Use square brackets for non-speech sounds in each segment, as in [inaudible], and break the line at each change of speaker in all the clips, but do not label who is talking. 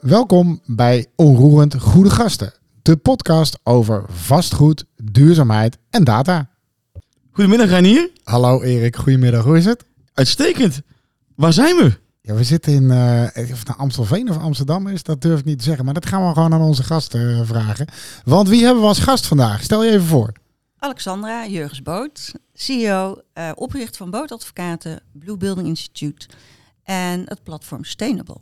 Welkom bij Onroerend Goede Gasten, de podcast over vastgoed, duurzaamheid en data.
Goedemiddag Reinier.
Hallo Erik, goedemiddag, hoe is het?
Uitstekend. Waar zijn we?
Ja, we zitten in eh, of het nou Amstelveen of Amsterdam is, dat durf ik niet te zeggen, maar dat gaan we gewoon aan onze gasten eh, vragen. Want wie hebben we als gast vandaag? Stel je even voor.
Alexandra Jurgens Boot, CEO, eh oprichter van Bootadvocaten, Blue Building Institute en het platform Sustainable.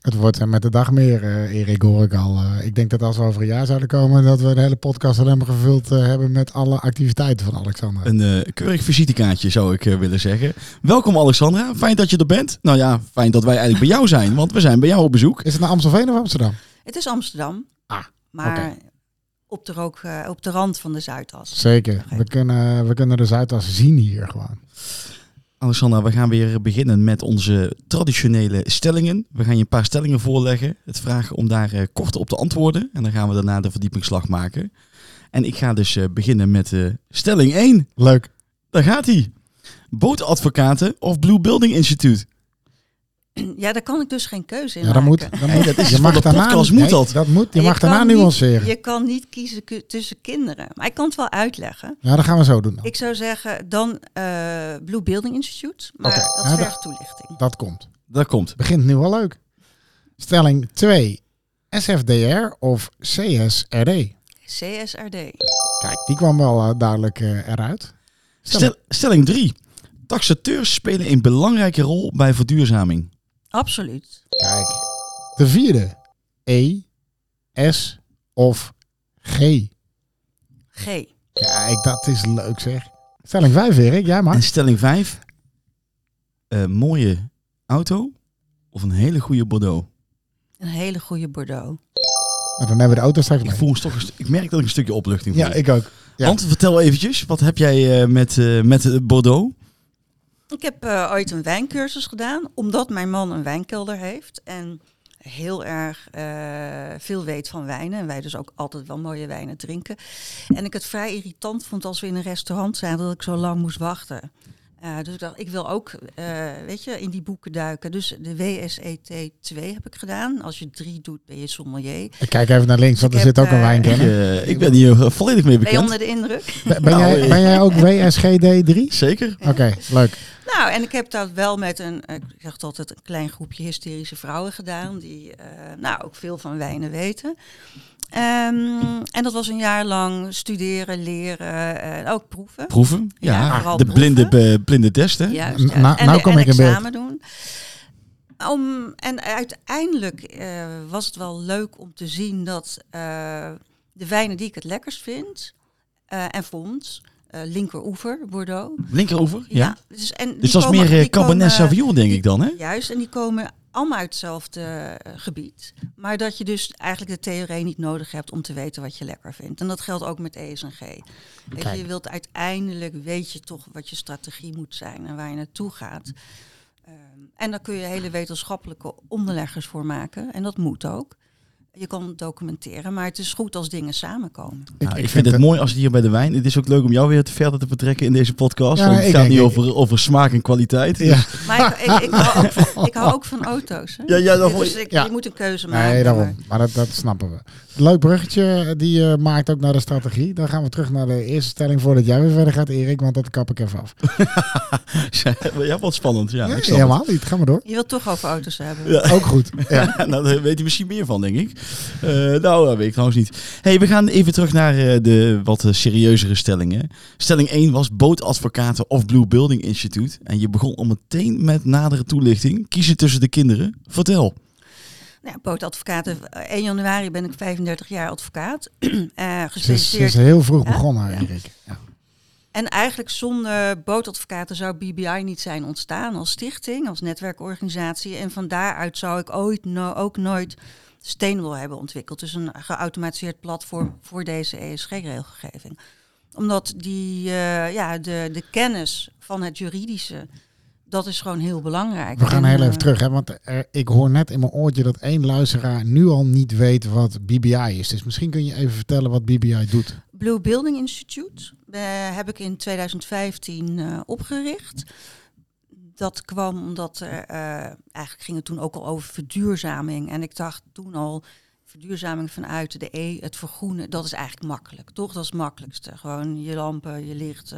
Het wordt eh, met de dag meer, eh, Erik, hoor ik al. Eh, ik denk dat als we over een jaar zouden komen, dat we de hele podcast alleen maar gevuld hebben met alle activiteiten van Alexander.
Een eh, keurig visitekaartje zou ik willen zeggen. Welkom Alexandra. Fijn dat je er bent. Nou ja, fijn dat wij eigenlijk bij jou zijn, want we zijn bij jou op bezoek.
Is het naar Amstelveen of Amsterdam?
Het is Amsterdam,
Ah,
maar op, de rook, eh, op de rand van de Zuidas.
Zeker. We kunnen, we kunnen de Zuidas zien hier gewoon.
Alexandra, we gaan weer beginnen met onze traditionele stellingen. We gaan je een paar stellingen voorleggen. Het vragen om daar eh, kort op te antwoorden. En dan gaan we daarna de verdiepingsslag maken. En ik ga dus eh, beginnen met eh, stelling 1.
Leuk.
Daar gaat hij. Bootadvocaten of Blue Building Institute? [clears throat]
Ja, daar kan ik dus geen keuze in
Ja, dat moet.
maken.
Dat moet.
dat is
je mag
de
daarna,
podcast moet dat.
dat moet. Je
Je
mag daarna
niet-
nuanceren.
Je kan niet kiezen tussen kinderen, maar ik kan het wel uitleggen.
Ja, dat gaan we zo doen. dan.
Ik zou zeggen dan eh, Blue Building Institute, maar dat
ja, dat-
vergt toelichting.
Dat komt.
Daar komt.
Begint nu al leuk. Stelling 2. SFDR of CSRD?
CSRD.
Kijk, die kwam wel eh, duidelijk eh, eruit.
Stel, stelling 3. Taxateurs spelen een belangrijke rol bij verduurzaming.
Absoluut.
Kijk. De vierde. E, S of G?
G.
Kijk, dat is leuk zeg. Stelling 5, Erik. Jij mag.
En stelling 5. Een mooie auto of een hele goede Bordeaux?
Een hele goede Bordeaux.
Nou, dan hebben we de auto straks
Ik,
mee.
voel toch een ik merk dat ik een stukje opluchting voel.
Ja, ik ook. ja.
Want vertel eventjes, wat heb jij eh, met, eh, met eh, Bordeaux?
Ik heb eh, ooit een wijncursus gedaan, omdat mijn man een wijnkelder heeft en heel erg eh, veel weet van wijnen. En wij dus ook altijd wel mooie wijnen drinken. En ik het vrij irritant vond als we in een restaurant zaten dat ik zo lang moest wachten. Eh, dus ik dacht, ik wil ook, eh, weet je, in die boeken duiken. Dus de WSET 2 heb ik gedaan. Als je drie doet, ben je sommelier.
Ik kijk even naar links, want er zit
heb,
ook een
eh,
Ik,
wijnkenner.
ik ben hier volledig mee
Ben je
bekend.
onder de indruk?
Ben, ben
Nou,
jij, ben jij ook [laughs] WSGD 3?
Zeker.
Oké, leuk.
Nou, en ik heb dat wel met een, eh, ik zeg het altijd, een klein groepje hysterische vrouwen gedaan. Die eh, nou, ook veel van wijnen weten. Ehm, en dat was een jaar lang studeren, leren en ook proeven.
Proeven? Ja,
Ja,
de
proeven.
blinde, eh, blinde test, hè?
Juist, ja.
nou-
en,
nou kom
en
ik beeld.
examen doen. Om, en uiteindelijk eh, was het wel leuk om te zien dat eh, de wijnen die ik het lekkerst vind eh, en vond, eh linkeroever, Bordeaux.
Linkeroever? Ja.
dus, en
Dus dat is meer eh, Cabernet Sauvignon, denk ik dan, hè?
Juist, en die komen allemaal uit hetzelfde eh, gebied. Maar dat je dus eigenlijk de theorie niet nodig hebt om te weten wat je lekker vindt. En dat geldt ook met ESG. Weet je, je wilt uiteindelijk, weet je toch wat je strategie moet zijn en waar je naartoe gaat. Ehm, en daar kun je hele wetenschappelijke onderleggers voor maken. En dat moet ook. Je kan het documenteren, maar het is goed als dingen samenkomen.
Nou, ik, vind het mooi als het hier bij de wijn. Het is ook leuk om jou weer te verder te betrekken in deze podcast.
Ja,
want
ik
het gaat niet
ik-
over, over smaak en kwaliteit.
Ja.
Dus-
Maar ik, ik, ik, hou, ook van, ik hou ook van auto's. Hè?
Ja, ja, dat
dus ik,
ja.
je moet een keuze maken.
Nee, daarom.
maar-
dat, dat snappen we. Leuk bruggetje, die je maakt ook naar de strategie. Dan gaan we terug naar de eerste stelling voordat jij weer verder gaat, Erik, want dat kap ik even af. [laughs]
ja, wat spannend. Ja, ik
helemaal niet. Ga maar door.
Je wilt toch over auto's hebben.
Ja.
Ook goed. [laughs] Ja.
nou, daar weet hij misschien meer van, denk ik. Eh, nou, dat weet ik trouwens niet. hey, we gaan even terug naar eh, de wat eh, serieuzere stellingen. Stelling 1 was bootadvocaten of Blue Building Institute. En je begon al meteen met nadere toelichting. Kiezen tussen de kinderen. Vertel.
Nou, bootadvocaten. eh, 1 januari ben ik 35 jaar advocaat. [clears throat] eh
ze
gespecialiseerd.
is heel vroeg
Ja?
begonnen,
Ja.
Erik. Ja.
En eigenlijk zonder bootadvocaten zou BBI niet zijn ontstaan als stichting, als netwerkorganisatie. En van daaruit zou ik ooit no- ook nooit Sustainable hebben ontwikkeld. Dus een geautomatiseerd platform voor deze ESG-regelgeving. Omdat die, eh, ja, de, de kennis van het juridische, dat is gewoon heel belangrijk.
We gaan
En,
heel
eh,
even terug, hè, want er, ik hoor net in mijn oortje dat één luisteraar nu al niet weet wat BBI is. Dus misschien kun je even vertellen wat BBI doet.
Blue Building Institute eh, heb ik in 2015 eh, opgericht. Dat kwam omdat er, eh, eigenlijk ging het toen ook al over verduurzaming. En ik dacht toen al, verduurzaming vanuit de E, het vergroenen, dat is eigenlijk makkelijk. Toch, dat is het makkelijkste. Gewoon je lampen, je licht,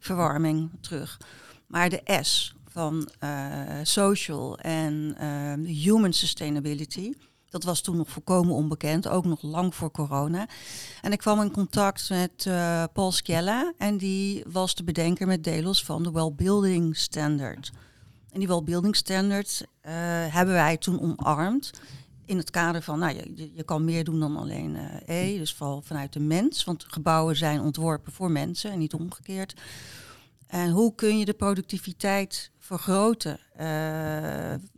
verwarming terug. Maar de S van eh, social en eh, human sustainability, dat was toen nog volkomen onbekend, ook nog lang voor corona. En ik kwam in contact met eh, Paul Schiella en die was de bedenker met Delos van de Wellbuilding Standard. En die Wellbuilding Standard eh, hebben wij toen omarmd in het kader van, nou, je- je, kan meer doen dan alleen eh E, dus vooral vanuit de mens, want gebouwen zijn ontworpen voor mensen en niet omgekeerd. En hoe kun je de productiviteit vergroten?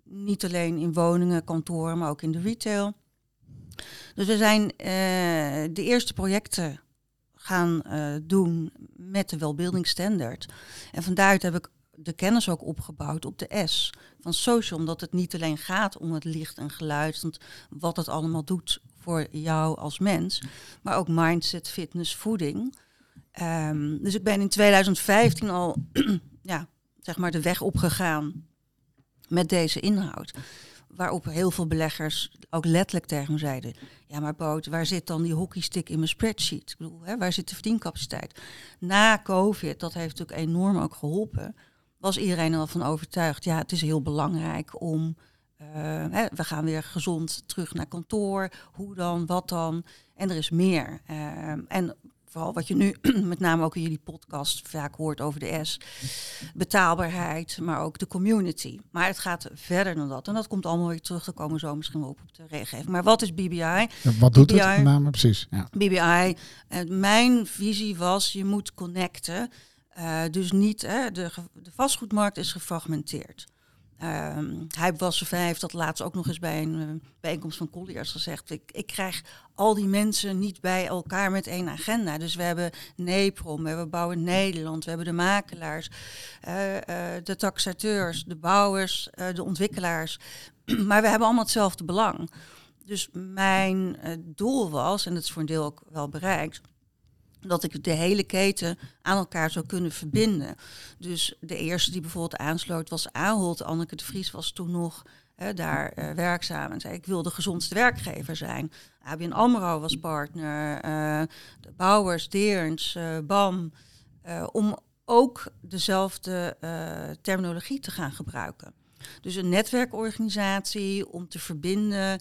Niet alleen in woningen, kantoren, maar ook in de retail. Dus we zijn eh, de eerste projecten gaan eh, doen met de Wellbuilding Standard. En van daaruit heb ik de kennis ook opgebouwd op de S van social. Omdat het niet alleen gaat om het licht en geluid, want wat het allemaal doet voor jou als mens. Maar ook mindset, fitness, voeding. Ehm, dus ik ben in 2015 al [clears throat] ja, zeg maar de weg opgegaan met deze inhoud. Waarop heel veel beleggers ook letterlijk tegen me zeiden... ja, maar Boot, waar zit dan die hockeystick in mijn spreadsheet? Ik bedoel, hè, waar zit de verdiencapaciteit? Na COVID, dat heeft natuurlijk enorm ook geholpen... was iedereen er al van overtuigd... ja, het is heel belangrijk om... eh, hè, we gaan weer gezond terug naar kantoor. Hoe dan, wat dan? En er is meer. Ehm, en wat je nu [clears throat] met name ook in jullie podcast vaak hoort over de S. Betaalbaarheid, maar ook de community. Maar het gaat verder dan dat. En dat komt allemaal weer terug. Daar komen we zo misschien wel op op de regelgeving. Maar wat is BBI?
Ja, Wat doet het met name precies? Ja.
BBI, eh, mijn visie was, je moet connecten. Eh, dus niet, hè, de, de vastgoedmarkt is gefragmenteerd. Ehm hij was hij heeft dat laatst ook nog eens bij een eh, bijeenkomst van Colliers gezegd. Ik, ik krijg al die mensen niet bij elkaar met één agenda. Dus we hebben NEPROM, we hebben Bouwen Nederland, we hebben de makelaars, eh, eh, de taxateurs, de bouwers, de ontwikkelaars. [clears throat] maar we hebben allemaal hetzelfde belang. Dus mijn doel was, en dat is voor een deel ook wel bereikt, dat ik de hele keten aan elkaar zou kunnen verbinden. Dus de eerste die bijvoorbeeld aansloot was Ahold. Anneke de Vries was toen nog hè, daar eh, werkzaam en zei ik wil de gezondste werkgever zijn. ABN AMRO was partner, eh, de Bouwers, Deerns, eh, BAM. om ook dezelfde terminologie te gaan gebruiken. Dus een netwerkorganisatie om te verbinden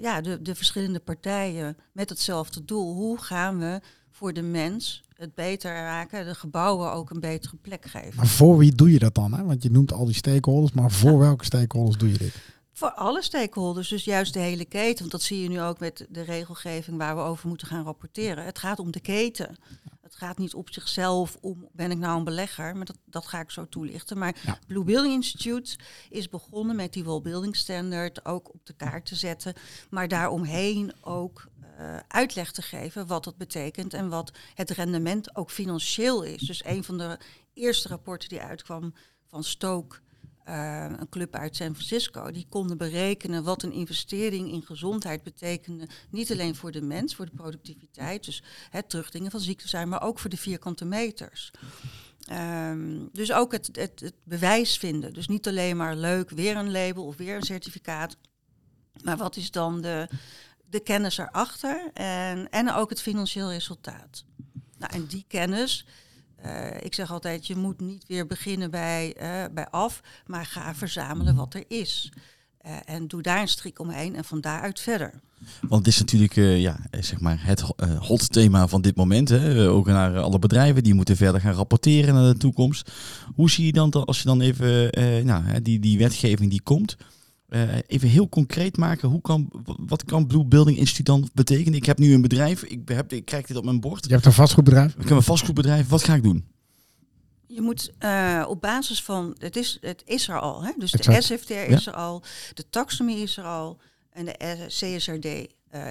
ja, de, de verschillende partijen met hetzelfde doel. Hoe gaan we voor de mens het beter maken, de gebouwen ook een betere plek geven?
Maar voor wie doe je dat dan? Hè? Want je noemt al die stakeholders, maar voor welke stakeholders doe je dit?
Voor alle stakeholders, dus juist de hele keten. Want dat zie je nu ook met de regelgeving waar we over moeten gaan rapporteren. Het gaat om de keten. Het gaat niet op zichzelf om, ben ik nou een belegger? Maar dat, dat ga ik zo toelichten. Maar
Ja.
Blue Building Institute is begonnen met die Well Building Standard ook op de kaart te zetten. Maar daaromheen ook eh, uitleg te geven wat dat betekent en wat het rendement ook financieel is. Dus een van de eerste rapporten die uitkwam van Stoke eh, een club uit San Francisco, die konden berekenen wat een investering in gezondheid betekende. Niet alleen voor de mens, voor de productiviteit, dus het terugdingen van ziekte zijn, maar ook voor de vierkante meters. Ehm, dus ook het, het, het bewijs vinden. Dus niet alleen maar leuk, weer een label of weer een certificaat. Maar wat is dan de, de kennis erachter en, en ook het financieel resultaat? Nou, en die kennis, eh, ik zeg altijd, je moet niet weer beginnen bij, eh, bij af, maar ga verzamelen wat er is. Eh, en doe daar een strik omheen en van daaruit verder.
Want het is natuurlijk ja, zeg maar het hot thema van dit moment. Hè. Ook naar alle bedrijven die moeten verder gaan rapporteren naar de toekomst. Hoe zie je dan, als je dan even nou, die, die wetgeving die komt, eh, even heel concreet maken. Hoe kan, wat kan Blue Building Instituut dan betekenen? Ik heb nu een bedrijf, ik, heb, ik krijg dit op mijn bord.
Je hebt een vastgoedbedrijf.
Ik heb een vastgoedbedrijf, wat ga ik doen?
Je moet eh, op basis van, het is, het is er al, hè? dus de. SFTR is er al, de taxonomie is er al en de CSRD eh,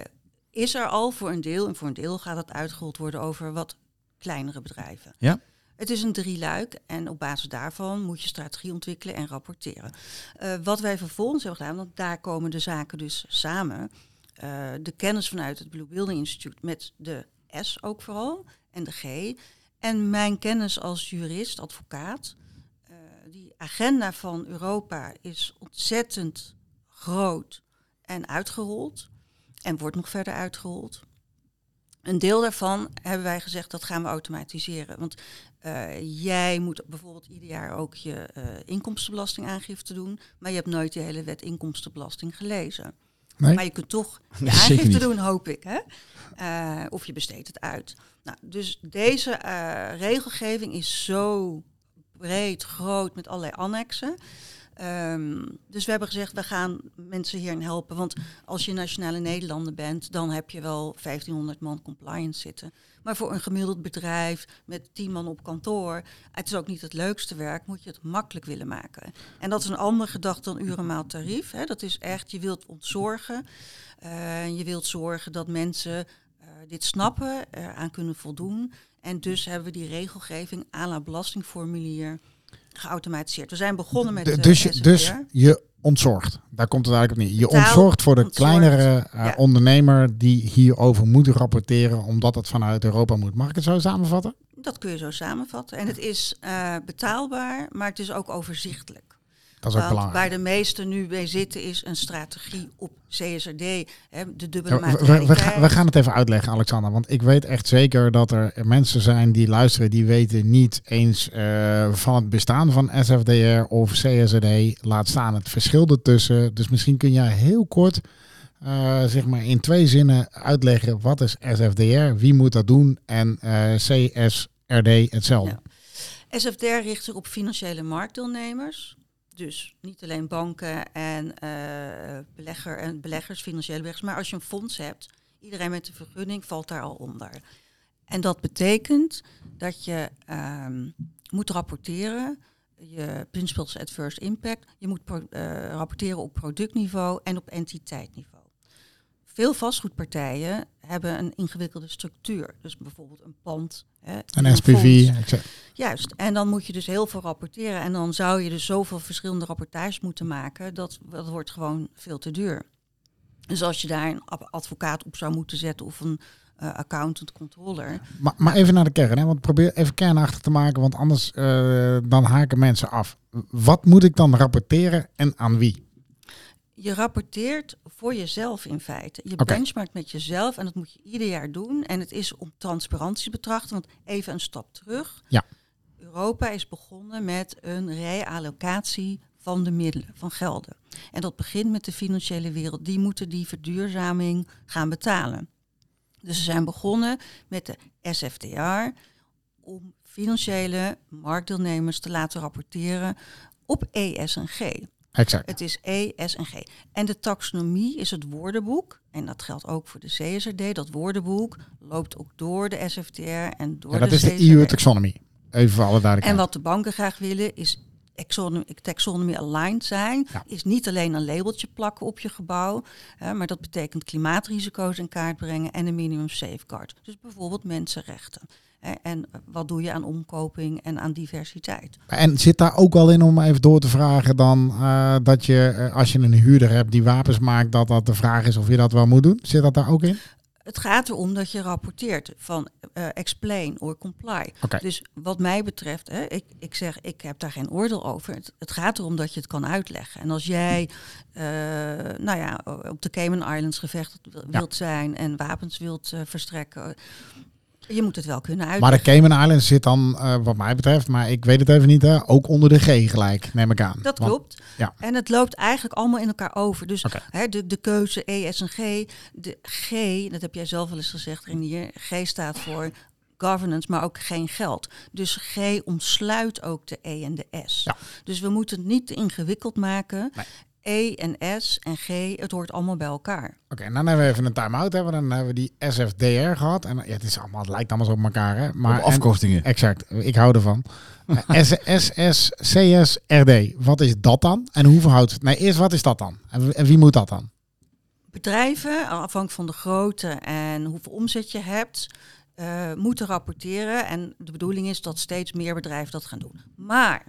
is er al voor een deel. En voor een deel gaat het uitgerold worden over wat kleinere bedrijven.
Ja.
Het is een drieluik en op basis daarvan moet je strategie ontwikkelen en rapporteren. Eh, wat wij vervolgens hebben gedaan, want daar komen de zaken dus samen. Eh, de kennis vanuit het Blue Building Institute met de S ook vooral en de G. En mijn kennis als jurist, advocaat, eh, die die agenda van Europa is ontzettend groot en uitgerold. En wordt nog verder uitgerold. Een deel daarvan hebben wij gezegd dat gaan we automatiseren. Want uh, jij moet bijvoorbeeld ieder jaar ook je uh, inkomstenbelastingaangifte doen. Maar je hebt nooit de hele wet inkomstenbelasting gelezen.
Nee?
Maar je kunt toch [laughs] je
Nee,
aangifte doen, hoop ik. Hè? Eh, of je besteedt het uit. Nou, dus deze eh, regelgeving is zo breed, groot, met allerlei annexen. Ehm, dus we hebben gezegd, we gaan mensen hierin helpen. Want als je nationale Nederlander bent, dan heb je wel 1500 man compliance zitten. Maar voor een gemiddeld bedrijf met 10 man op kantoor, het is ook niet het leukste werk, moet je het makkelijk willen maken. En dat is een andere gedachte dan urenmaal tarief. Hè. Dat is echt, je wilt ontzorgen. Eh, je wilt zorgen dat mensen eh, dit snappen, eraan kunnen voldoen. En dus hebben we die regelgeving la belastingformulier geautomatiseerd. We zijn begonnen met de
dus, je- dus je ontzorgt. Daar komt het eigenlijk op neer. Je ontzorgt voor de
ontzorgt.
kleinere eh,
Ja.
ondernemer die hierover moet rapporteren, omdat het vanuit Europa moet. Mag ik het zo samenvatten?
Dat kun je zo samenvatten. En het is eh, betaalbaar, maar het is ook overzichtelijk.
Dat is ook
Want
belangrijk.
waar de meesten nu bij zitten is een strategie op CSRD, hè, de dubbele
Ja, we, gaan, we gaan het even uitleggen, Alexander. Want ik weet echt zeker dat er mensen zijn die luisteren, die weten niet eens eh, van het bestaan van SFDR of CSRD. Laat staan het verschil ertussen. Dus misschien kun jij heel kort, eh, zeg maar in twee zinnen uitleggen wat is SFDR, wie moet dat doen en eh, CSRD hetzelfde.
Ja. SFDR richt zich op financiële marktdeelnemers. Dus niet alleen banken en, eh, belegger en beleggers, financiële beleggers. Maar als je een fonds hebt, iedereen met een vergunning valt daar al onder. En dat betekent dat je ehm, moet rapporteren. Je principles adverse impact. Je moet eh, rapporteren op productniveau en op entiteitniveau. Veel vastgoedpartijen hebben een ingewikkelde structuur. Dus bijvoorbeeld een pand. Hè,
Een SPV.
Juist, en dan moet je dus heel veel rapporteren. En dan zou je dus zoveel verschillende rapportages moeten maken. Dat, dat wordt gewoon veel te duur. Dus als je daar een ad- advocaat op zou moeten zetten of een eh, accountant, controller.
Maar, maar even naar de kern, hè? want probeer even kernachtig te maken, want anders eh, dan haken mensen af. Wat moet ik dan rapporteren en aan wie?
Je rapporteert voor jezelf in feite. Je benchmarkt met jezelf en dat moet je ieder jaar doen. En het is om transparantie te betrachten. Want even een stap terug.
Ja.
Europa is begonnen met een reallocatie van de middelen, van gelden. En dat begint met de financiële wereld. Die moeten die verduurzaming gaan betalen. Dus ze zijn begonnen met de SFDR om financiële marktdeelnemers te laten rapporteren op ESG.
Exact.
Het is E, S en G. En de taxonomie is het woordenboek. En dat geldt ook voor de CSRD. Dat woordenboek loopt ook door de SFTR en door
Ja, dat
de
is de
CSRD.
EU taxonomy. Even voor alle
En
duidelijkheid.
wat de banken graag willen is taxonomy, taxonomy aligned zijn.
Ja.
Is niet alleen een labeltje plakken op je gebouw. Hè, maar dat betekent klimaatrisico's in kaart brengen en een minimum safeguard. Dus bijvoorbeeld mensenrechten. En wat doe je aan omkoping en aan diversiteit?
En zit daar ook wel in om even door te vragen dan eh, dat je eh, als je een huurder hebt die wapens maakt, dat dat de vraag is of je dat wel moet doen? Zit dat daar ook in?
Het gaat erom dat je rapporteert van eh, explain or comply.
Oké.
Dus wat mij betreft, hè, ik, ik zeg, ik heb daar geen oordeel over. Het, het gaat erom dat je het kan uitleggen. En als jij, nou ja, op de Cayman Islands gevecht wilt zijn en wapens wilt verstrekken, je moet het wel kunnen
Maar de. Cayman Islands zit dan, eh, wat mij betreft, maar ik weet het even niet, hè, ook onder de G gelijk, neem ik aan.
Dat
Want-
klopt.
ja.
En het loopt eigenlijk allemaal in elkaar over. Dus hè, de, de keuze E, S en G. De G, dat heb jij zelf wel eens gezegd, Renier. G staat voor governance, maar ook geen geld. Dus G omsluit ook de E en de S.
Ja.
Dus we moeten het niet ingewikkeld maken.
Nee.
E en S en G, het hoort allemaal bij elkaar.
Oké, en dan hebben we even een time-out. Hebben. Dan hebben we die SFDR gehad. En ja, het, is allemaal, het lijkt allemaal zo op elkaar. Hè? Maar,
Op afkortingen.
en- exact, ik hou ervan. Eh, S, SSCSRD, wat is dat dan? En hoe verhoudt het? Nee, eerst wat is dat dan? En, wie- en wie moet dat dan?
Bedrijven, afhankelijk van de grootte en hoeveel omzet je hebt, eh, moeten rapporteren. En de bedoeling is dat steeds meer bedrijven dat gaan doen. Maar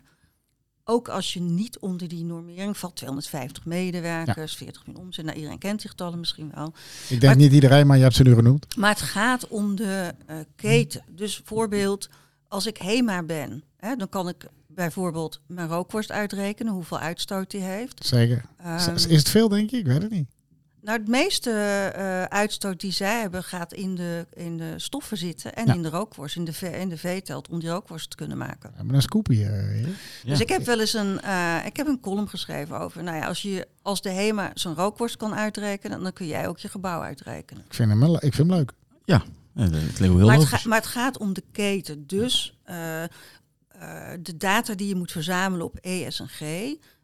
ook als je niet onder die normering valt, 250 medewerkers, 40 miljoen omzet, nou, iedereen kent die getallen misschien wel.
Ik denk
Maar-
niet iedereen, maar je hebt ze nu genoemd.
Maar het gaat om de eh, keten. Dus voorbeeld, als ik HEMA ben, hè, dan kan ik bijvoorbeeld mijn rookworst uitrekenen, hoeveel uitstoot die heeft.
Zeker.
Ehm,
is het veel, denk ik? Ik weet het niet.
Nou, het meeste eh, uitstoot die zij hebben gaat in de, in de stoffen zitten en
Ja.
in de rookworst, in de, ve- in de veetelt, om die rookworst te kunnen maken.
We hebben een scoop hier. eh, hier.
Dus ik heb wel eens een, eh, ik heb een column geschreven over, nou ja, als, je, als de HEMA zijn rookworst kan uitrekenen, dan kun jij ook je gebouw uitrekenen.
Ik vind hem, wel- ik vind hem leuk.
Ja, eh, het ligt heel
Maar het, ga- maar het gaat om de keten. Dus eh, eh, de data die je moet verzamelen op ESG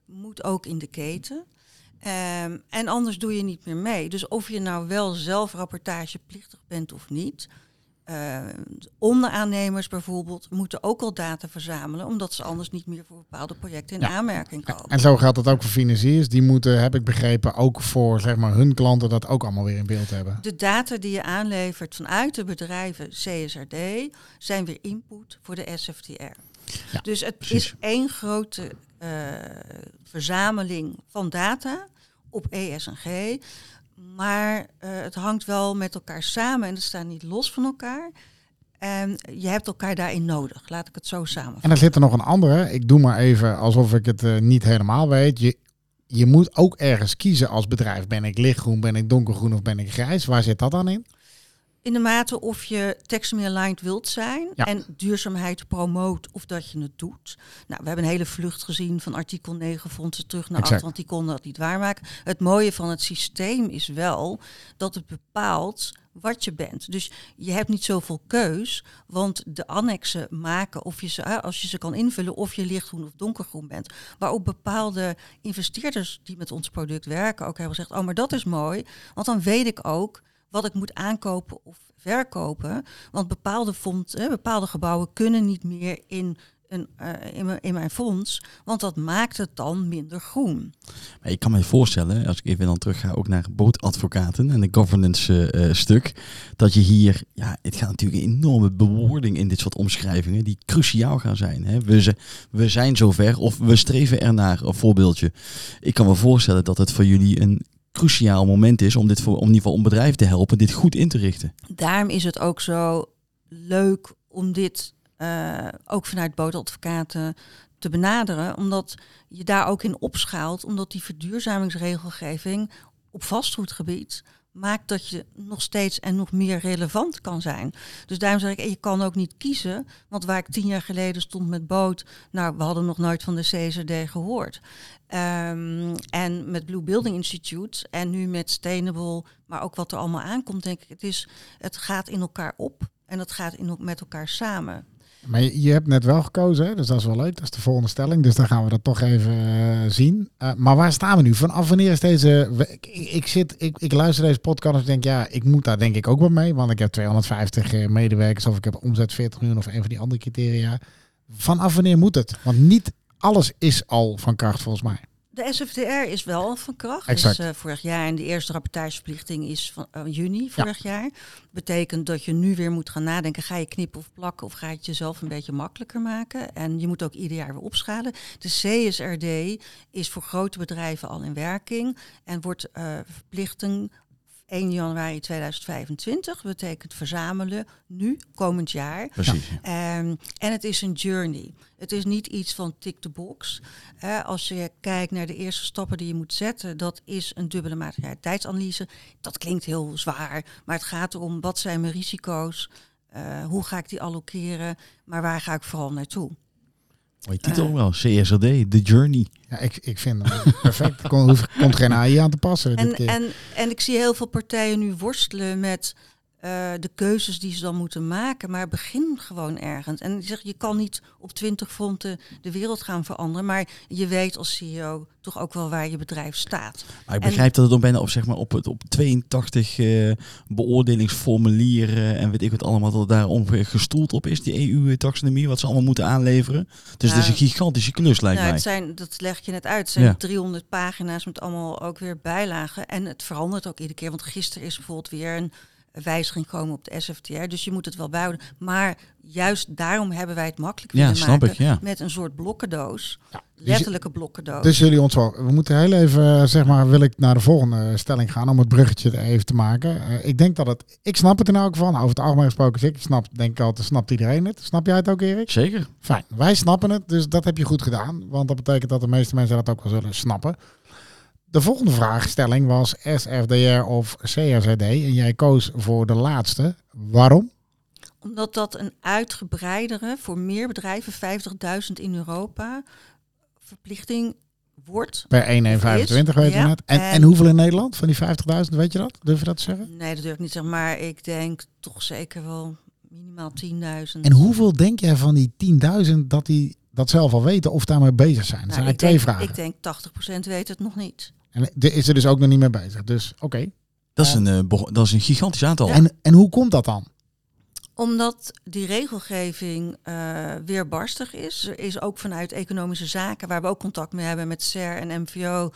moet ook in de keten. Ehm, en anders doe je niet meer mee. Dus of je nou wel zelf rapportageplichtig bent of niet. eh, onderaannemers bijvoorbeeld moeten ook al data verzamelen, omdat ze anders niet meer voor bepaalde projecten in
Ja.
aanmerking komen.
En zo geldt het ook voor financiers. Die moeten, heb ik begrepen, ook voor zeg maar, hun klanten dat ook allemaal weer in beeld hebben.
De data die je aanlevert vanuit de bedrijven CSRD zijn weer input voor de SFTR.
Ja,
dus het
precies.
is één grote verzameling van data op ESG. Maar eh, het hangt wel met elkaar samen en het staat niet los van elkaar. En je hebt elkaar daarin nodig, laat ik het zo samenvatten.
En dan zit er nog een andere. Ik doe maar even alsof ik het eh, niet helemaal weet. Je, je moet ook ergens kiezen als bedrijf. Ben ik lichtgroen, ben ik donkergroen of ben ik grijs? Waar zit dat dan in?
In de mate of je taxonomy aligned wilt zijn
Ja.
en duurzaamheid promoot of dat je het doet. Nou, we hebben een hele vlucht gezien van artikel 9 fondsen terug naar
Exact.
8, want die konden dat niet waarmaken. Het mooie van het systeem is wel dat het bepaalt wat je bent. Dus je hebt niet zoveel keus, want de annexen maken of je ze, als je ze kan invullen of je lichtgroen of donkergroen bent. Waarop bepaalde investeerders die met ons product werken ook hebben gezegd, oh maar dat is mooi, want dan weet ik ook wat ik moet aankopen of verkopen. Want bepaalde, fonds, eh, bepaalde gebouwen kunnen niet meer in, een, eh, in, mijn, in mijn fonds, want dat maakt het dan minder groen.
Maar ik kan me voorstellen, als ik even dan terug ga ook naar bootadvocaten en de governance eh, stuk, dat je hier, ja, het gaat natuurlijk een enorme bewoording in dit soort omschrijvingen die cruciaal gaan zijn. Hè. We, we zijn zover of we streven ernaar, een voorbeeldje. Ik kan me voorstellen dat het voor jullie een cruciaal moment is om dit voor, om in ieder geval om bedrijven te helpen dit goed in te richten.
Daarom is het ook zo leuk om dit eh, ook vanuit bootadvocaten te benaderen, omdat je daar ook in opschaalt, omdat die verduurzamingsregelgeving op vastgoedgebied maakt dat je nog steeds en nog meer relevant kan zijn. Dus daarom zeg ik, je kan ook niet kiezen, want waar ik tien jaar geleden stond met boot, nou, we hadden nog nooit van de CSRD gehoord. Ehm, en met Blue Building Institute en nu met Sustainable, maar ook wat er allemaal aankomt, denk ik, het, is, het gaat in elkaar op en het gaat in, met elkaar samen.
Maar je, hebt net wel gekozen, hè? dus dat is wel leuk. Dat is de volgende stelling. Dus dan gaan we dat toch even eh, zien. Eh, maar waar staan we nu? Vanaf wanneer is deze... Ik, ik, zit, ik, ik luister deze podcast en denk, ja, ik moet daar denk ik ook wel mee. Want ik heb 250 eh, medewerkers of ik heb omzet 40 miljoen of een van die andere criteria. Vanaf wanneer moet het? Want niet alles is al van kracht volgens mij.
De SFDR is wel van kracht.
Exact.
Is, eh, vorig jaar en de eerste rapportageverplichting is van eh, juni vorig jaar. Betekent dat je nu weer moet gaan nadenken: ga je knippen of plakken of ga je het jezelf een beetje makkelijker maken? En je moet ook ieder jaar weer opschalen. De CSRD is voor grote bedrijven al in werking en wordt eh, verplichting 1 januari 2025. Betekent verzamelen nu, komend jaar.
Precies.
Ehm, en het is een journey. Het is niet iets van tick the box. Als je kijkt naar de eerste stappen die je moet zetten, dat is een dubbele materialiteitsanalyse. Dat klinkt heel zwaar, maar het gaat erom wat zijn mijn risico's, Eh, hoe ga ik die allokeren, maar waar ga ik vooral naartoe?
Mooie titel ook wel, CSRD, The Journey.
Ja, ik, ik vind hem perfect. Er komt geen AI aan te passen dit
En,
keer.
en, en ik zie heel veel partijen nu worstelen met eh, de keuzes die ze dan moeten maken. Maar begin gewoon ergens. En zeg, je kan niet op twintig fronten de wereld gaan veranderen. Maar je weet als CEO toch ook wel waar je bedrijf staat.
Maar ik
En-
begrijp dat het dan bijna op, zeg maar, op, het, op 82 eh, beoordelingsformulieren en weet ik wat allemaal, dat het daar ongeveer gestoeld op is, die EU-taxonomie, wat ze allemaal moeten aanleveren. Dus het is een gigantische klus, lijkt
Nou,
mij.
het zijn, dat leg je net uit. Het zijn
Ja.
300 pagina's met allemaal ook weer bijlagen. En het verandert ook iedere keer. Want gisteren is bijvoorbeeld weer een, wijziging komen op de SFTR. Dus je moet het wel bouwen. Maar juist daarom hebben wij het makkelijk
Ja, snap
maken
ik, ja.
met een soort blokkendoos.
Ja, dus,
Letterlijke blokkendoos.
dus jullie onthouden. We moeten heel even, eh, zeg maar, wil ik naar de volgende stelling gaan om het bruggetje er even te maken. Eh, ik denk dat het, ik snap het in elk geval. Nou, over het algemeen gesproken, ik snap, denk ik altijd, snapt iedereen het. Snap jij het ook, Erik?
Zeker.
Fijn, wij snappen het, dus dat heb je goed gedaan. Want dat betekent dat de meeste mensen dat ook wel zullen snappen. De volgende vraagstelling was SFDR of CRZD. En jij koos voor de laatste. Waarom?
Omdat dat een uitgebreidere, voor meer bedrijven, 50.000 in Europa, verplichting wordt.
Per 1 en
Of
25
is,
weten we
ja.
net. En,
En-
en hoeveel in Nederland van die 50.000? Weet je dat? Durf je dat te zeggen?
Nee, dat durf ik niet te zeggen, maar ik denk toch zeker wel minimaal 10.000.
En hoeveel denk jij van die 10.000 dat die dat zelf al weten of daarmee bezig zijn? Dat
Nou,
zijn eigenlijk twee
denk,
vragen.
Ik denk 80% weet het nog niet.
En er is er dus ook nog niet mee bezig. Dus oké.
Dat is, een, eh, dat is een gigantisch aantal.
En, en hoe komt dat dan?
Omdat die regelgeving eh weerbarstig is. Er is ook vanuit economische zaken, waar we ook contact mee hebben met CER en MVO,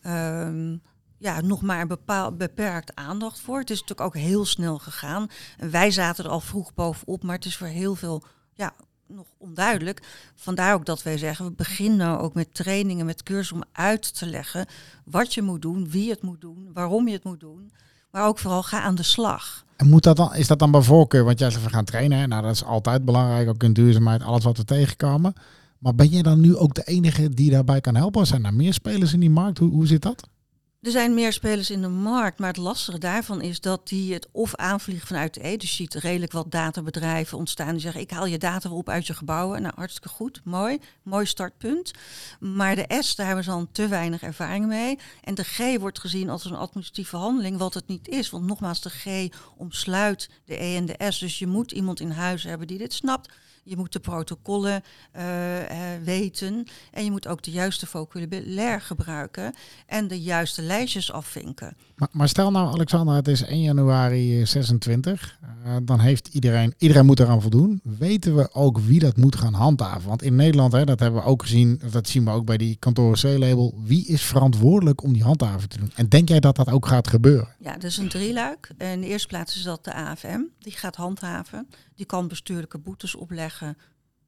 ehm, ja, nog maar een bepaald, beperkt aandacht voor. Het is natuurlijk ook heel snel gegaan. En wij zaten er al vroeg bovenop, maar het is voor heel veel ja, nog onduidelijk. Vandaar ook dat wij zeggen, we beginnen nou ook met trainingen, met cursussen om uit te leggen wat je moet doen, wie het moet doen, waarom je het moet doen. Maar ook vooral ga aan de slag.
En moet dat dan, is dat dan bij voorkeur? Want jij zegt we gaan trainen. hè? Nou, dat is altijd belangrijk. Ook in duurzaamheid, alles wat we tegenkomen. Maar ben je dan nu ook de enige die daarbij kan helpen? Zijn er meer spelers in die markt? Hoe, hoe zit dat?
Er zijn meer spelers in de markt, maar het lastige daarvan is dat die het of aanvliegen vanuit de E. Dus je ziet redelijk wat databedrijven ontstaan die zeggen: ik haal je data op uit je gebouwen. Nou, hartstikke goed, mooi, mooi startpunt. Maar de S, daar hebben ze dan te weinig ervaring mee. En de G wordt gezien als een administratieve handeling, wat het niet is. Want nogmaals, de G omsluit de E en de S. Dus je moet iemand in huis hebben die dit snapt. Je moet de protocollen eh, eh, weten. En je moet ook de juiste vocabulaire gebruiken. En de juiste lijstjes afvinken.
Maar, maar stel nou, Alexander, het is 1 januari 26. Eh, dan heeft iedereen, iedereen moet eraan voldoen. Weten we ook wie dat moet gaan handhaven? Want in Nederland, hè, dat hebben we ook gezien, dat zien we ook bij die kantoren C-label. Wie is verantwoordelijk om die handhaving te doen? En denk jij dat dat ook gaat gebeuren?
Ja, dat is een drieluik. In de eerste plaats is dat de AFM. Die gaat handhaven. Die kan bestuurlijke boetes opleggen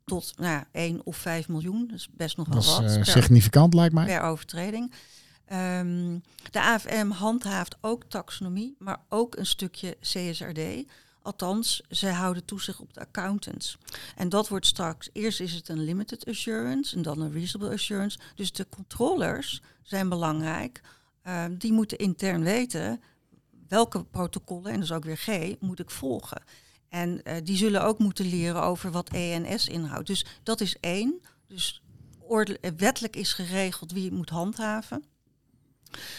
tot nou, ja, 1 of 5 miljoen. Dat is best nog wel
Dat is
wat.
eh,
per-
significant, lijkt mij.
per overtreding. Ehm, de AFM handhaaft ook taxonomie, maar ook een stukje CSRD. Althans, zij houden toezicht op de accountants. En dat wordt straks, eerst is het een limited assurance en dan een reasonable assurance. Dus de controllers zijn belangrijk. Ehm, die moeten intern weten welke protocollen, en dus ook weer G, moet ik volgen. En eh, die zullen ook moeten leren over wat ENS inhoudt. Dus dat is één. Dus eh, wettelijk is geregeld wie moet handhaven.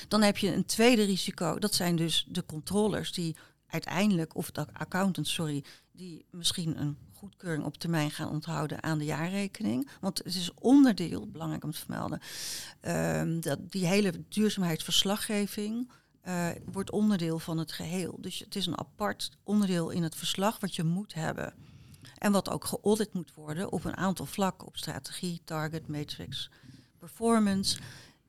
Dan heb je een tweede risico. Dat zijn dus de controllers die uiteindelijk, of de accountants, sorry, die misschien een goedkeuring op termijn gaan onthouden aan de jaarrekening. Want het is onderdeel, belangrijk om te vermelden, ehm, dat die hele duurzaamheidsverslaggeving eh, wordt onderdeel van het geheel. Dus het is een apart onderdeel in het verslag wat je moet hebben. En wat ook geaudit moet worden op een aantal vlakken, op strategie, target, matrix, performance.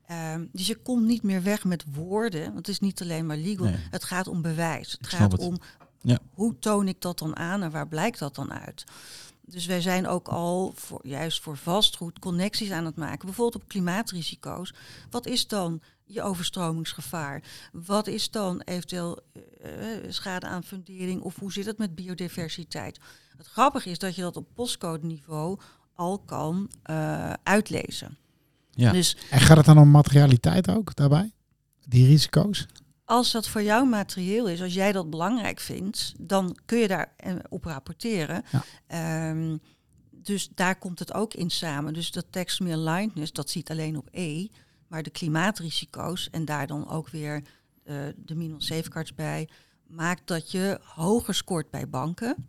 Ehm, dus je komt niet meer weg met woorden, want het is niet alleen maar legal.
Nee.
Het gaat om bewijs. Het
Ik
gaat
het.
om
Ja.
hoe toon ik dat dan aan en waar blijkt dat dan uit. Dus wij zijn ook al voor, juist voor vastgoed connecties aan het maken. Bijvoorbeeld op klimaatrisico's. Wat is dan je overstromingsgevaar? Wat is dan eventueel eh, eh, schade aan fundering? Of hoe zit het met biodiversiteit? Het grappige is dat je dat op postcode niveau al kan eh, uitlezen.
Ja.
Dus
En gaat het dan om materialiteit ook daarbij? Die risico's?
als dat voor jou materieel is, als jij dat belangrijk vindt, dan kun je daar op rapporteren.
Ja.
Ehm, dus daar komt het ook in samen. Dus dat taxonomy alignedness, dat ziet alleen op E, maar de klimaatrisico's en daar dan ook weer eh, de minimum safeguards bij, maakt dat je hoger scoort bij banken.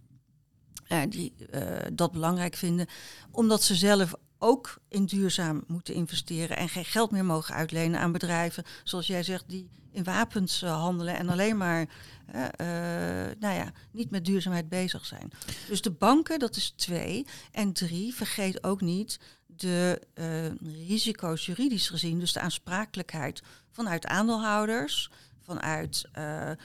eh, die eh, dat belangrijk vinden, omdat ze zelf ook in duurzaam moeten investeren en geen geld meer mogen uitlenen aan bedrijven, zoals jij zegt, die in wapens handelen en alleen maar nou ja, niet met duurzaamheid bezig zijn. Dus de banken, dat is twee. En drie, vergeet ook niet de eh, risico's juridisch gezien, dus de aansprakelijkheid vanuit aandeelhouders, vanuit eh, ehm,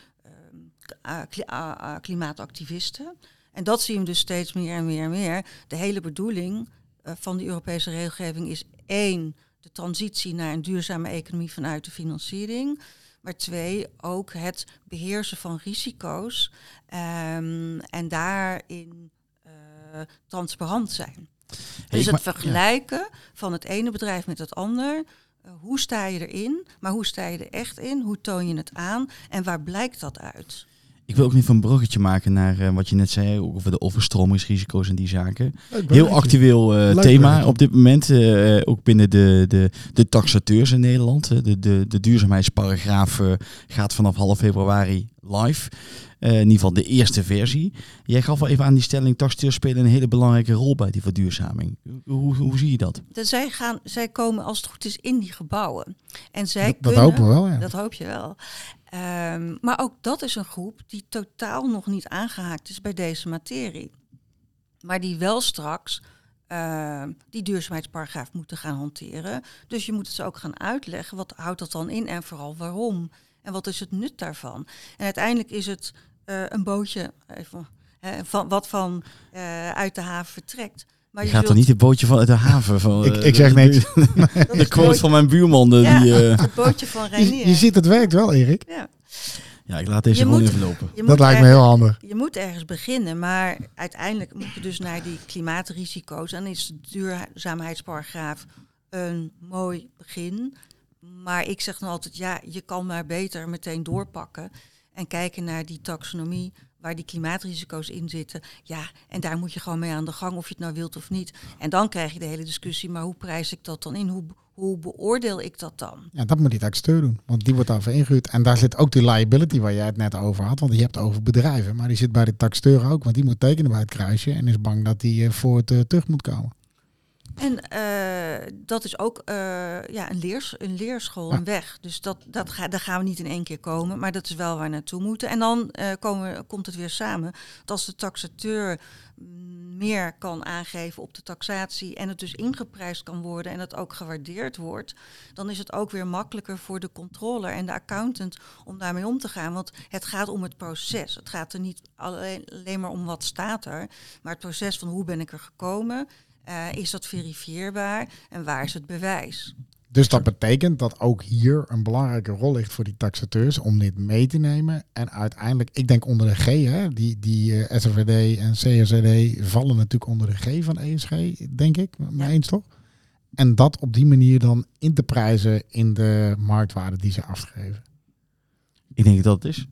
uh, klimaatactivisten. En dat zien we dus steeds meer en meer en meer. De hele bedoeling van die Europese regelgeving is één, de transitie naar een duurzame economie vanuit de financiering. Maar twee, ook het beheersen van risico's um, en daarin transparant zijn. Dus het vergelijken van het ene bedrijf met het ander. Uh, hoe sta je erin? Maar hoe sta je er echt in? Hoe toon je het aan? En waar blijkt dat uit?
Ik wil ook niet van een bruggetje maken naar uh, wat je net zei over de overstromingsrisico's en die zaken. Heel actueel uh, thema op dit moment, uh, ook binnen de, de, de taxateurs in Nederland. De, de, de duurzaamheidsparagraaf gaat vanaf half februari live. in ieder geval de eerste versie. Jij gaf al even aan die stelling, taxateurs spelen een hele belangrijke rol bij die verduurzaming. Hoe, hoe zie je dat?
dat zij, gaan, zij komen als het goed is in die gebouwen. En zij
dat,
kunnen,
dat hopen we wel, ja.
Dat hoop je wel. Um, maar ook dat is een groep die totaal nog niet aangehaakt is bij deze materie. Maar die wel straks uh, die duurzaamheidsparagraaf moeten gaan hanteren. Dus je moet het ze ook gaan uitleggen. Wat houdt dat dan in en vooral waarom? En wat is het nut daarvan? En uiteindelijk is het uh, een bootje even, hè, van, wat van uh, uit de haven vertrekt.
Maar je, je gaat zult... toch niet het bootje van uit de haven? Van,
ik, ik zeg niks. [laughs] [laughs]
De, quote van mijn buurman. De,
ja,
die, uh...
het bootje van Reinier. [laughs]
Je, je, ziet het werkt wel, Erik.
Ja.
Ja, ik laat deze gewoon even lopen.
Dat lijkt me heel handig.
Je moet ergens beginnen, maar uiteindelijk moet je dus naar die klimaatrisico's. En is de duurzaamheidsparagraaf een mooi begin. Maar ik zeg dan altijd, ja, je kan maar beter meteen doorpakken. En kijken naar die taxonomie waar die klimaatrisico's in zitten. Ja, en daar moet je gewoon mee aan de gang, of je het nou wilt of niet. En dan krijg je de hele discussie, maar hoe prijs ik dat dan in? Hoe, hoe beoordeel ik dat dan?
Ja, dat moet die taxateur doen, want die wordt daarvoor ingehuurd. En daar zit ook die liability waar jij het net over had, want je hebt over bedrijven, maar die zit bij de taxateur ook, want die moet tekenen bij het kruisje en is bang dat die voor het uh, terug moet komen.
En uh, dat is ook uh, ja, een, leers, een leerschool, een weg. Dus dat, dat ga, daar gaan we niet in één keer komen, maar dat is wel waar we naartoe moeten. En dan uh, komen, komt het weer samen. Dat als de taxateur meer kan aangeven op de taxatie en het dus ingeprijsd kan worden en het ook gewaardeerd wordt, dan is het ook weer makkelijker voor de controller en de accountant om daarmee om te gaan. Want het gaat om het proces. Het gaat er niet alleen, alleen maar om wat staat er, maar het proces van hoe ben ik er gekomen uh, is dat verifieerbaar en waar is het bewijs?
Dus dat betekent dat ook hier een belangrijke rol ligt voor die taxateurs om dit mee te nemen. En uiteindelijk, ik denk onder de G, hè, die, die uh, SRVD en CRZD vallen natuurlijk onder de G van ESG, denk ik, mee ja. eens toch? En dat op die manier dan in te prijzen in de marktwaarde die ze afgeven.
Ik denk dat het is.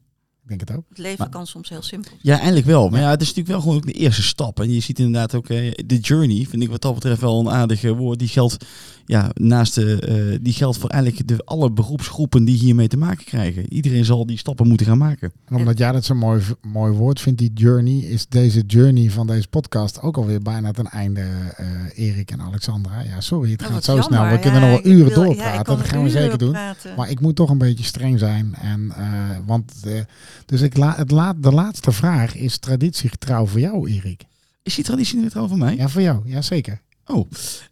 Ik denk het ook.
Het leven maar, kan soms heel simpel zijn.
Ja, eindelijk wel. Maar ja, het is natuurlijk wel gewoon ook de eerste stap. En je ziet inderdaad ook uh, de journey, vind ik wat dat betreft wel een aardige woord. Die geldt, ja, naast de, uh, die geldt voor eigenlijk de, alle beroepsgroepen die hiermee te maken krijgen. Iedereen zal die stappen moeten gaan maken.
En omdat jij dat zo'n mooi, mooi woord vindt, die journey, is deze journey van deze podcast ook alweer bijna ten einde, uh, Erik en Alexandra. Ja, sorry, het
oh,
gaat zo
jammer.
snel. We
ja,
kunnen nog wel uren
wil,
doorpraten.
Ja,
dat gaan we zeker doen.
Praten.
Maar ik moet toch een beetje streng zijn. En, want dus ik la, het la, de laatste vraag is traditiegetrouw voor jou, Erik.
Is die traditiegetrouw voor mij?
Ja, voor jou. Ja, zeker.
Oh,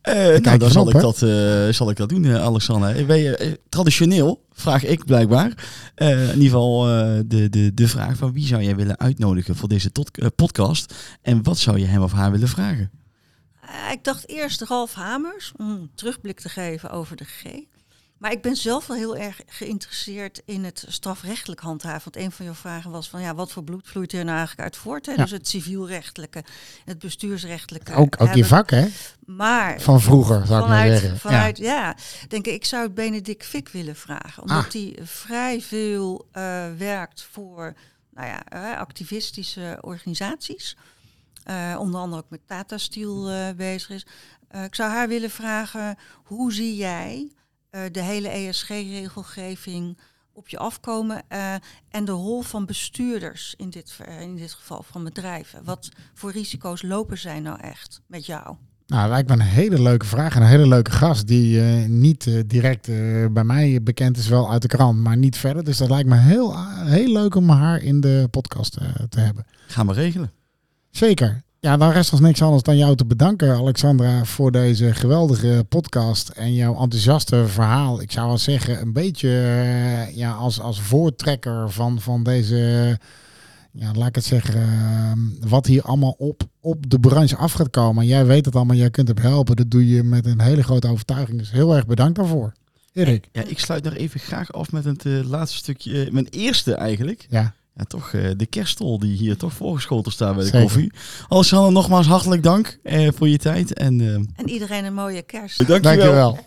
uh, nou, dan zal, op, ik dat, uh, zal ik dat doen, uh, Alexander. Ben je, traditioneel, vraag ik blijkbaar, in ieder geval de, de, de vraag van wie zou jij willen uitnodigen voor deze tot, podcast en wat zou je hem of haar willen vragen?
ik dacht eerst Ralf Hamers, om een terugblik te geven over de G. Maar ik ben zelf wel heel erg geïnteresseerd in het strafrechtelijk handhaven. Want een van je vragen was van ja, wat voor bloed vloeit er nou eigenlijk uit voort? Hè? Ja. Dus het civielrechtelijke, het bestuursrechtelijke.
Ook, ook je vak, hè?
Maar
van vroeger zou
vanuit,
ik maar zeggen.
Vanuit, ja. ja, denk ik, ik zou het Benedict Fick willen vragen. Omdat hij ah. vrij veel uh, werkt voor nou ja, uh, activistische organisaties. Uh, onder andere ook met Tata Steel bezig is. ik zou haar willen vragen, hoe zie jij de hele ESG-regelgeving op je afkomen uh, en de rol van bestuurders in dit, in dit geval van bedrijven. Wat voor risico's lopen zij nou echt met jou?
Nou, lijkt me een hele leuke vraag en een hele leuke gast die uh, niet uh, direct uh, bij mij bekend is, wel uit de krant, maar niet verder. Dus dat lijkt me heel, heel leuk om haar in de podcast te hebben.
Gaan we regelen.
Zeker. Ja, dan rest ons niks anders dan jou te bedanken, Alexandra, voor deze geweldige podcast en jouw enthousiaste verhaal. Ik zou wel zeggen, een beetje ja, als, als voortrekker van, van deze ja, laat ik het zeggen, ehm, wat hier allemaal op, op de branche af gaat komen. Jij weet het allemaal, jij kunt hem helpen. Dat doe je met een hele grote overtuiging. Dus heel erg bedankt daarvoor. Erik.
Ja, ik sluit nog even graag af met het eh, laatste stukje. eh, mijn eerste eigenlijk.
Ja,
Ja, toch eh, de kerststol die hier toch voorgeschoten staat bij de
Zeker.
koffie. Alexander, nogmaals hartelijk dank eh, voor je tijd. En eh
En iedereen een mooie kerst.
dankjewel.
dankjewel.